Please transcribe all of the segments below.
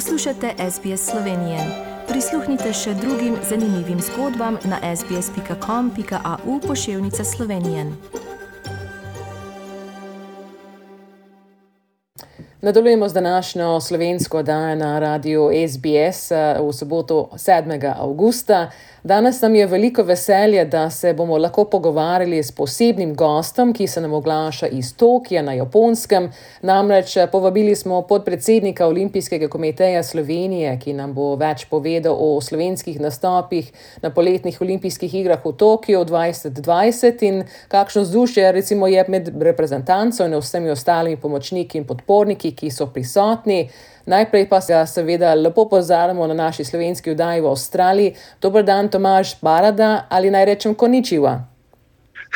Poslušate SBS Slovenije. Prisluhnite še drugim zanimivim zgodbam na sbsp.com.au pošiljka Slovenije. Nadaljujemo z današnjo slovensko oddajo na radiju SBS eh, v soboto 7. augusta. Danes nam je veliko veselje, da se bomo lahko pogovarjali s posebnim gostom, ki se nam oglaša iz Tokija na Japonskem. Namreč eh, povabili smo podpredsednika Olimpijskega komiteja Slovenije, ki nam bo več povedal o slovenskih nastopih na poletnih olimpijskih igrah v Tokiju 2020 in kakšno vzdušje recimo je med reprezentanco in vsemi ostalimi pomočniki in podporniki, ki so prisotni. Najprej pa se seveda lepo pozdravljamo na naši slovenski vdaji v Avstraliji. Dober dan, Tomaž Barada ali naj rečem Koničiva.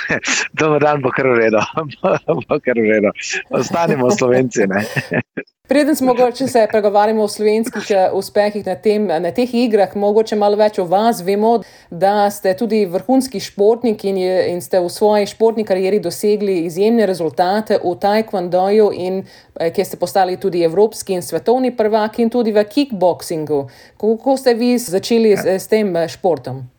Dober dan, bo kar uredo, bo kar uredo. Ostanimo slovenci. Preden smo mogoče se pregovarjali o slovenskih eh, uspehih na, tem, na teh igrah, mogoče malo več o vas. Vemo, da ste tudi vrhunski športnik in, je, in ste v svoji športni karieri dosegli izjemne rezultate v Taekwondoju, in eh, kjer ste postali tudi evropski in svetovni prvaki, in tudi v kickboxingu. Kako ste vi začeli s, s tem eh, športom?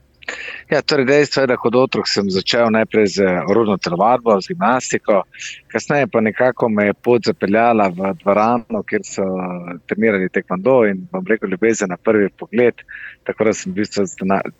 Ja, torej dejstvo je, da kot otrok sem začel najprej z orodno telovadbo, z gimnastiko, kasneje pa nekako me je pot zapeljala v dvorano, kjer so trenirali tekmando in vam rekel ljubezen na prvi pogled. Tako da sem v bistvu z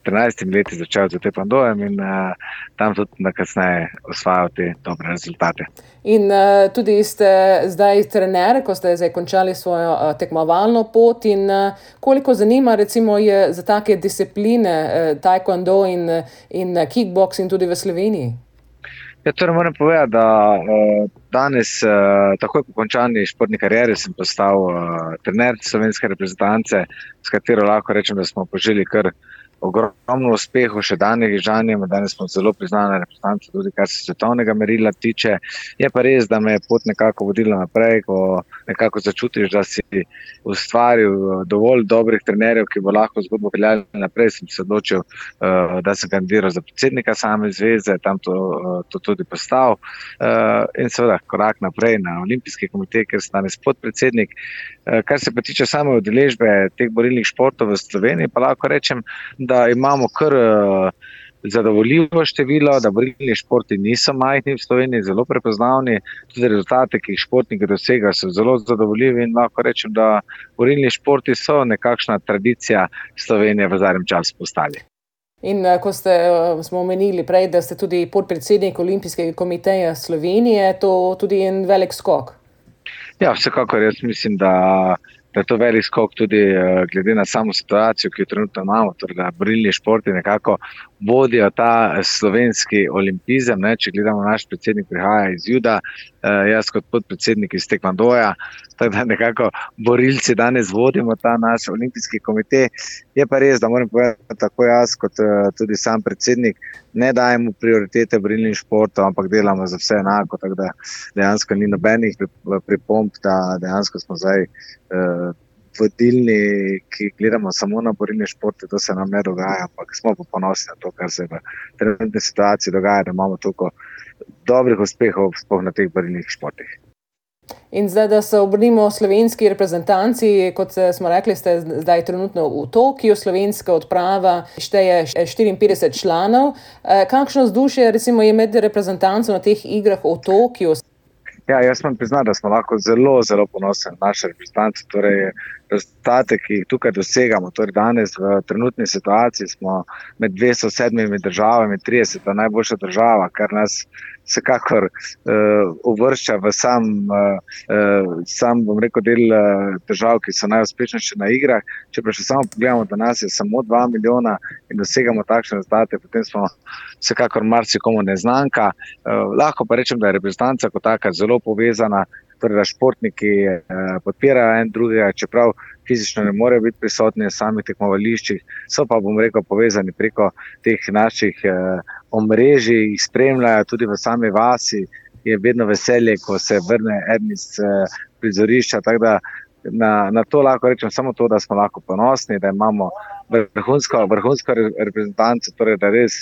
13 leti začel z tekmandojem in uh, tam tudi na kasneje osvajal te dobre rezultate. In uh, tudi ste zdaj trener, ko ste zdaj končali svojo uh, tekmovalno pot in uh, koliko zanima recimo je za take discipline uh, taekwondo in in, in kickboxing tudi v Sloveniji? Ja, torej moram povedati, da uh, danes, uh, takoj po končani športni karieri, sem postal uh, trener slovenske reprezentance, s katero lahko rečem, da smo požili kar ogromno uspehu, še danes žanjem, danes smo zelo priznani reprezentanci, tudi kar se svetovnega merila tiče. Je pa res, da me je pot nekako vodila naprej, ko nekako začutiš, da si ustvaril eh, dovolj dobrih trenerjev, ki bo lahko zgodbo peljali naprej. Sem se odločil, uh, da sem kandidiral za predsednika same zveze, tam to, uh, to tudi postal. In seveda korak naprej na olimpijski komitej, ker sem danes podpredsednik. Kar se pa tiče same udeležbe teh borilnih športov v Sloveniji, pa lahko rečem, da imamo kar uh, zadovoljivo število, da borilni športi niso majhni v Sloveniji, zelo prepoznavni. Tudi rezultate, ki jih športniki dosegajo, so zelo zadovoljivi in lahko rečem, da borilni športi so nekakšna tradicija Slovenije v zadnjem času postali. In uh, ko ste, uh, smo omenili prej, da ste tudi podpredsednik Olimpijskega komiteja Slovenije, to je tudi en velik skok. Ja, vsekakor jaz mislim, da da je to velik skok tudi uh, glede na samo situacijo, ki jo trenutno imamo, torej da brilni športi nekako vodijo ta slovenski olimpizem. Ne? Če gledamo, naš predsednik prihaja iz Juda, jaz kot podpredsednik iz Tekvandoja, tako da nekako borilci danes vodimo ta naš olimpijski komitej. Je pa res, da moram povedati, tako jaz kot uh, tudi sam predsednik. Ne dajemo prioritete brilnim športom, ampak delamo za vse enako. Tako da dejansko ni nobenih pripomb, da dejansko smo zdaj uh, vodilni, ki gledamo samo na borilne športe, to se nam ne dogaja, ampak smo pa ponosni na to, kar se v trenutni situaciji dogaja, da imamo toliko dobrih uspehov, sploh na teh borilnih športih. In zdaj, da se obrnimo slovenski reprezentanci, kot smo rekli, ste zdaj trenutno v Tokiu, slovenska odprava šteje 54 članov. Eh, kakšno vzdušje je med reprezentanci na teh igrah v Tokiu? Ja, jaz sem priznal, da smo lahko zelo, zelo ponosni na naše reprezentance. Torej, rezultate, ki jih tukaj dosegamo. Torej danes, v trenutni situaciji, smo med 207 državami, 30 najboljša država, kar nas vsekakor uh, uvršča v sam, uh, sam bom rekel, del uh, držav, ki so najuspešnejše na igrah. Če pa še samo pogledamo, da nas je samo 2 milijona in dosegamo takšne rezultate, potem smo vsekakor marsikomu neznanka. Uh, lahko pa rečem, da je reprezentanca kot taka zelo povezana torej da športniki eh, podpirajo en drugega, čeprav fizično ne morejo biti prisotni na samih tekmovališčih, so pa, bom rekel, povezani preko teh naših eh, omrežij, jih spremljajo tudi v sami vasi. Je vedno veselje, ko se vrne en iz eh, prizorišča. Na, na to lahko rečem samo to, da smo lahko ponosni, da imamo vrhunsko, vrhunsko reprezentanco, torej da, res,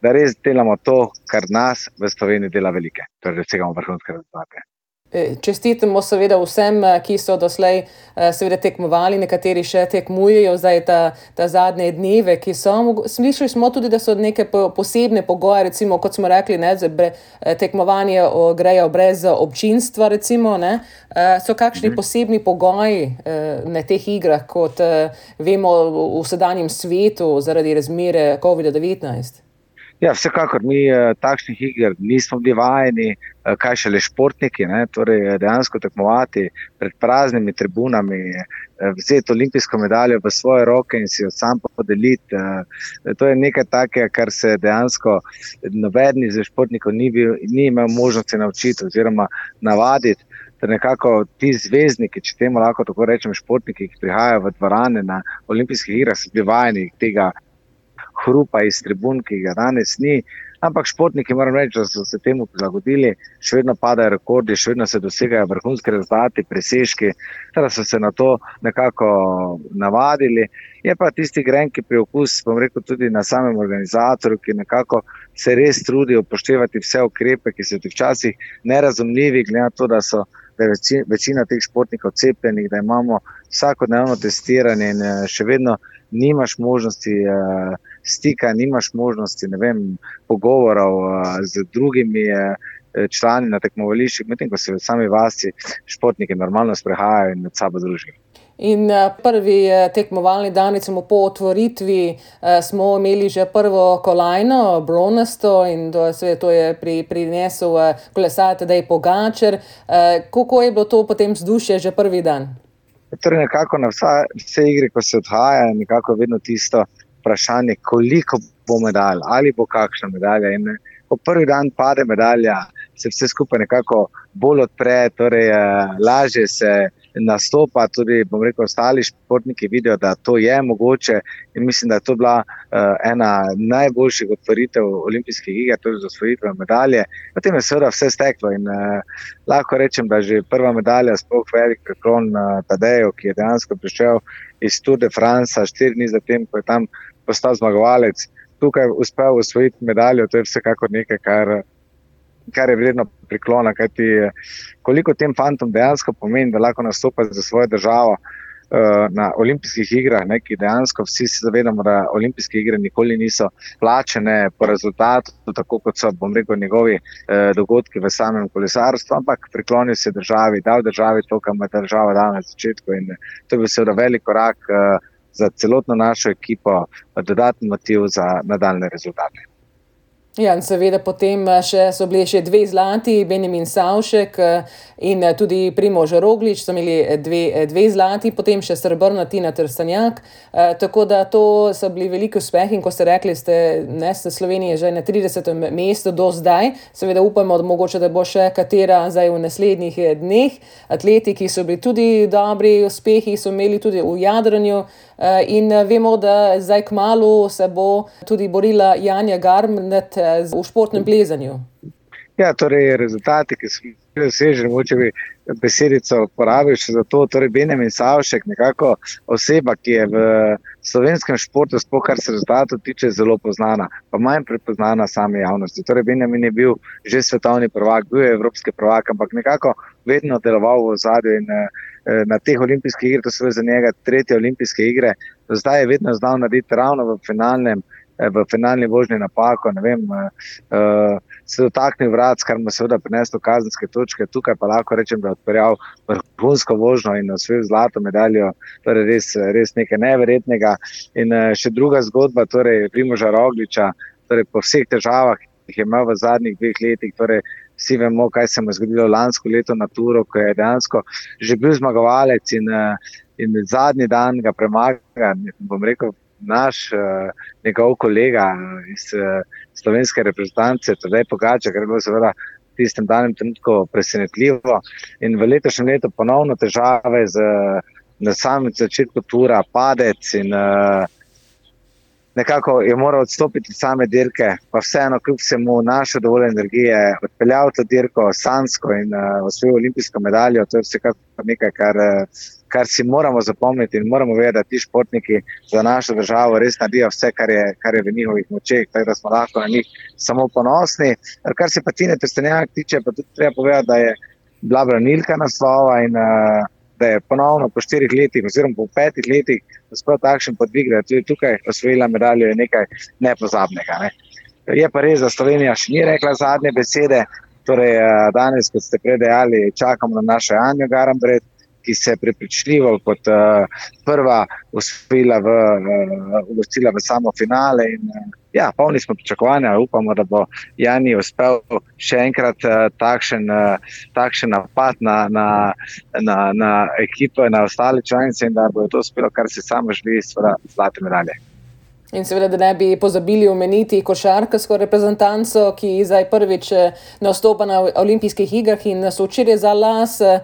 da res delamo to, kar nas v Sloveniji dela velike, torej da dosegamo vrhunske rezultate. E, čestitamo seveda vsem, e, ki so doslej e, seveda tekmovali, nekateri še tekmujejo zdaj ta, ta zadnje dneve, ki so. Slišali smo tudi, da so neke posebne pogoje, recimo, kot smo rekli, ne, bre, tekmovanje grejo brez občinstva, recimo, ne. So kakšni mhm. posebni pogoji na teh igrah, kot vemo v sedanjem svetu zaradi razmere COVID-19? Ja, vsekakor mi eh, takšnih iger nismo bili vajeni, eh, kaj šele športniki. Ne? Torej, eh, dejansko tekmovati pred praznimi tribunami, vzeti olimpijsko medaljo v svoje roke in si jo sam podeliti. To je nekaj takega, kar se dejansko noben iz športnikov ni, bil, ni imel možnosti naučiti oziroma navaditi. Da nekako ti zvezdniki, če temu lahko tako rečem, športniki, ki prihajajo v dvorane na olimpijskih igrah, so bili vajeni tega hrupa iz tribun, ki ga danes ni. Ampak športniki, moram reči, da so se temu prilagodili, še vedno padajo rekordi, še vedno se dosegajo vrhunski rezultati, presežki, da so se na to nekako navadili. Je pa tisti grenki preokus, bom rekel, tudi na samem organizatorju, ki nekako se res trudi upoštevati vse ukrepe, ki so včasih nerazumljivi, glede na to, da so. Da je večina teh športnikov cepljenih, da imamo vsakodnevno testiranje, in eh, še vedno nimaš možnosti uh, stika, nimaš možnosti vem, pogovorov z drugimi uh, člani na tekmovališčih, medtem ko se v sami vasi športniki normalno sprehajajo in med sabo družijo. In prvi tekmovalni dan, recimo po otvoritvi, smo imeli že prvo kolajno, bronasto, in to, sve, to je pri, prinesel kolesar, da je pogačer. Kako je bilo to potem vzdušje že prvi dan? Torej, nekako na vsa, vse igre, ko se odhaja, je nekako vedno tisto vprašanje, koliko bo medalj ali bo kakšna medalja. In ko prvi dan pade medalja, se vse skupaj nekako bolj odpre, torej eh, lažje se nastopa. Tudi, bom rekel, ostali športniki vidijo, da to je mogoče. In mislim, da je to bila uh, ena najboljših otvoritev olimpijskih iger, torej za osvojitev medalje. Potem je seveda vse steklo in uh, lahko rečem, da že prva medalja, sploh velik preklon uh, Tadeju, ki je dejansko prišel iz Tour de France, štiri dni zatem, ko je tam postal zmagovalec. Tukaj uspel osvojiti medaljo, to je vsekakor nekaj, kar kar je vredno priklona. Kajti, koliko tem fantom dejansko pomeni, da lahko nastopajo za svojo državo uh, na olimpijskih igrah, ne, ki dejansko vsi se zavedamo, da olimpijske igre nikoli niso plačene po rezultatu, tako kot so, bom rekel, njegovi uh, dogodki v samem kolesarstvu, ampak priklonijo se državi, da v državi to, kar ima država dala na začetku. In to je bil seveda velik korak. Uh, Za celotno našo ekipo, dodatni motiv za nadaljne rezultate. Ja, in seveda potem eh, še so bili še dve zlati, Benjamin Savšek eh, in eh, tudi Primož Roglič, so imeli dve, dve zlati, potem še srebrna Tina Trstanjak. Tako da to so bili veliki uspehi in ko ste rekli, ste ne, ste Slovenije že na 30. mestu do zdaj, seveda upamo, da mogoče da bo še katera zdaj v naslednjih dneh. Atleti, ki so bili tudi dobri uspehi, so imeli tudi v jadranju in vemo, da zdaj k malu se bo tudi borila Janja Garmnet v športnem plezanju? Ja, torej, rezultati, ki smo jih dosežili, moče bi besedico uporabil še za to. Torej, Benjamin Savšek, nekako oseba, ki je v slovenskem športu, sploh kar se rezultatov tiče, zelo poznana, pa manj prepoznana sami javnosti. Torej, Benjamin je bil že svetovni prvak, bil je evropski prvak, ampak nekako vedno deloval v zadju in eh, na teh olimpijskih igrah, to so za njega tretje olimpijske igre, zdaj je vedno znal narediti ravno v finalnem. Eh, v finalni vožnji napako, ne vem, uh, se dotaknil vrat, kar mu je seveda prineslo kazenske točke, tukaj pa lahko rečem, da je odpeljal vrhunsko vožnjo in osvojil zlato medaljo, torej res, res nekaj neverjetnega. In uh, še druga zgodba, torej Primoža Rogliča, torej po vseh težavah, ki jih je imel v zadnjih dveh letih, torej vsi vemo, kaj se mu je zgodilo lansko leto na Turo, ko je dejansko že bil zmagovalec in, uh, in zadnji dan ga premaga, bom rekel, naš, uh, njegov kolega iz slovenske reprezentance, tudi Pogača, kar je bilo seveda v tistem danem trenutku presenetljivo. In v letošnjem letu ponovno težave z na samem začetku tura, padec in uh, nekako je moral odstopiti same dirke, pa vseeno, kljub vsemu, našo dovolj energije, odpeljal to dirko sansko in uh, osvojil olimpijsko medaljo. To je vsekakor nekaj, kar. Uh, kar si moramo zapomniti in moramo vedeti, da ti športniki za našo državo res naredijo vse, kar je, kar je v njihovih močeh, tako da smo lahko na njih samo ponosni. Kar se pa Tine Trstenjak tiče, pa tudi treba povedati, da je bila branilka naslova in uh, da je ponovno po štirih letih, oziroma po petih letih, sploh takšen podvig, da je tudi tukaj osvojila medaljo, je nekaj nepozabnega. Ne. Je pa res, da Slovenija še ni rekla zadnje besede. Torej, danes, kot ste predejali, čakamo na našo Anjo Garambred, ki se je prepričljivo kot uh, prva uspela v, uh, v samo finale. In, uh, ja, polni smo pričakovanja, upamo, da bo Jani uspel še enkrat uh, takšen, uh, takšen napad na, na, na, na ekipo in na ostale članice, in da bo to uspelo, kar se samo želi, seveda, zlate medalje. In seveda, da ne bi pozabili omeniti košarkarsko reprezentanco, ki zdaj prvič eh, nastopa na olimpijskih igrah in so včeraj za las eh,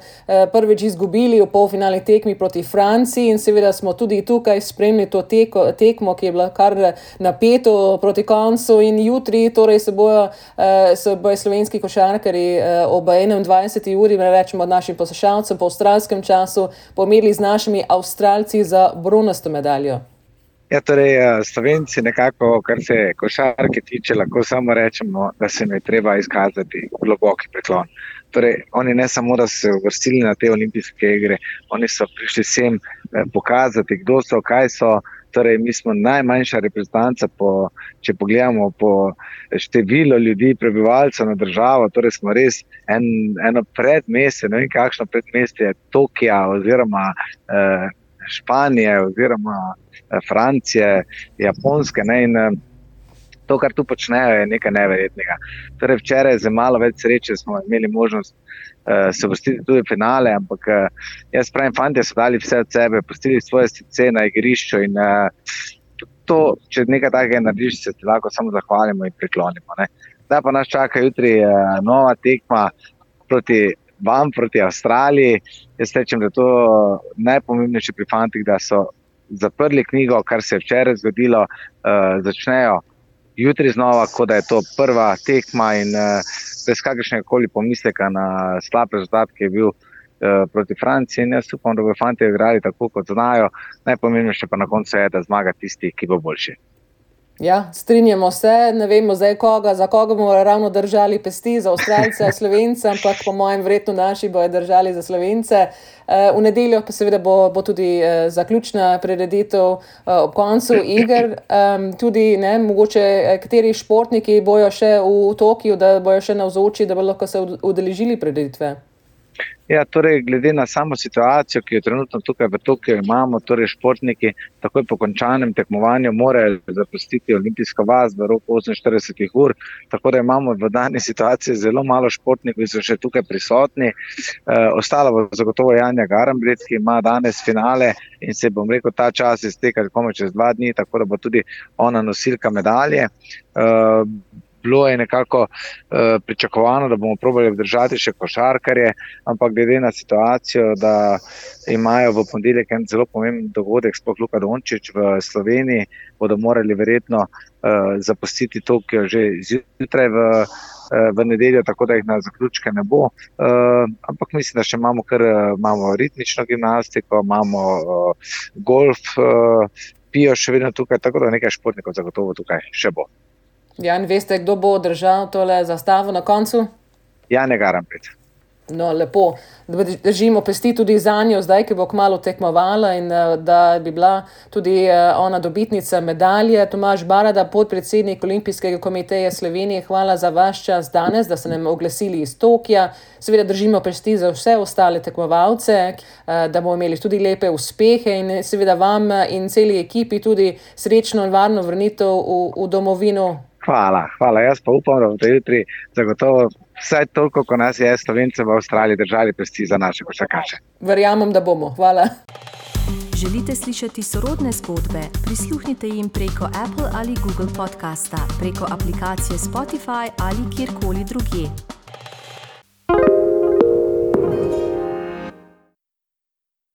prvič izgubili v polfinali tekmi proti Franciji. In seveda smo tudi tukaj spremljali to teko, tekmo, ki je bila kar napeto proti koncu. In jutri torej se bojo, eh, se bojo slovenski košarkari ob 21. uri, rečemo našim poslušalcem po avstralskem času, pomerili z našimi avstralci za bronasto medaljo. Ja, torej, eh, Slovenci, nekako, kar se košarke tiče, lahko samo rečemo, da se jim je treba izkazati globoki preklon. Torej, oni ne samo, da so se uvrstili na te olimpijske igre, oni so prišli sem eh, pokazati, kdo so, kaj so. Torej, mi smo najmanjša reprezentanca, po, če pogledamo po številu ljudi, prebivalcev na državo. Torej, smo res en, eno predmestje, ne vem, kakšno predmestje Tokija oziroma eh, Španije oziroma Eh, Francije, Japonske. Ne, in, eh, to, kar tu počnejo, je nekaj neverjetnega. Torej, včeraj z malo več sreče smo imeli možnost uh, se vrstiti tudi v finale, ampak uh, jaz pravim, fanti so dali vse od sebe, postili svoje srce na igrišču. In, uh, to, če nekaj takega narediš, se ti lahko samo zahvalimo in priklonimo. Ne. Zdaj pa nas čaka jutri uh, nova tekma proti. Vam proti Avstraliji, jaz rečem, da je to najpomembnejše pri fantih, da so zaprli knjigo, kar se je včeraj zgodilo, uh, začnejo jutri znova, kot da je to prva tekma in uh, brez kakršnega koli pomisleka na slab rezultat, ki je bil uh, proti Franciji. In jaz upam, da bodo fanti igrali tako, kot znajo. Najpomembnejše pa na koncu je, da zmaga tisti, ki bo boljši. Ja, strinjamo se, ne vemo zdaj, koga, za koga bomo ravno držali pesti, za Avstralce, Slovence, ampak po mojem, verjetno naši bojo držali za Slovence. Eh, v nedeljo pa seveda bo, bo tudi eh, zaključna prireditev eh, ob koncu iger. Tudi ne, mogoče kateri športniki bojo še v Tokiu, da bojo še navzoči, da bodo lahko se udeležili prireditve. Ja, torej, glede na samo situacijo, ki jo trenutno tukaj v Tokiu imamo, torej športniki takoj po končanem tekmovanju morajo zapustiti olimpijsko vas v roku 48 ur. Tako da imamo v dani situaciji zelo malo športnikov, ki so še tukaj prisotni. E, ostalo bo zagotovo Janja Garambrit, ki ima danes finale in se bom rekel, ta čas izteka komaj čez dva dni, tako da bo tudi ona nosilka medalje. E, bilo je nekako uh, pričakovano, da bomo probali obdržati še košarkarje, ampak glede na situacijo, da imajo v ponedeljek en zelo pomemben dogodek, sploh Luka Dončić v Sloveniji, bodo morali verjetno uh, zapustiti Tokio že zjutraj. V, eh, V nedeljo, tako da jih na zaključke ne bo. Uh, ampak mislim, da še imamo, kar, imamo ritmično gimnastiko, imamo uh, golf, uh, pijo še vedno tukaj, tako da nekaj športnikov zagotovo tukaj še bo. Jan, veste, kdo bo držal tole zastavo na koncu? Ja, ne garam pet. No, lepo, da držimo pesti tudi za njo, zdaj, ki bo kmalo tekmovala in eh, da bi bila tudi eh, ona dobitnica medalje. Tomaž Barada, podpredsednik Olimpijskega komiteja Slovenije, hvala za vaš čas danes, da ste nam oglasili iz Tokija. Seveda držimo pesti za vse ostale tekmovalce, eh, da bomo imeli tudi lepe uspehe in seveda vam in celi ekipi tudi srečno in varno vrnitev v, v domovino. Hvala, hvala. Jaz pa upam, da bodo jutri zagotovo vsaj toliko, kot nas je Slovencev v Avstraliji, držali pesti za naše košarkaše. Verjamem, da bomo. Hvala. Želite slišati sorodne zgodbe? Prisluhnite jim preko Apple ali Google podcasta, preko aplikacije Spotify ali kjerkoli drugje.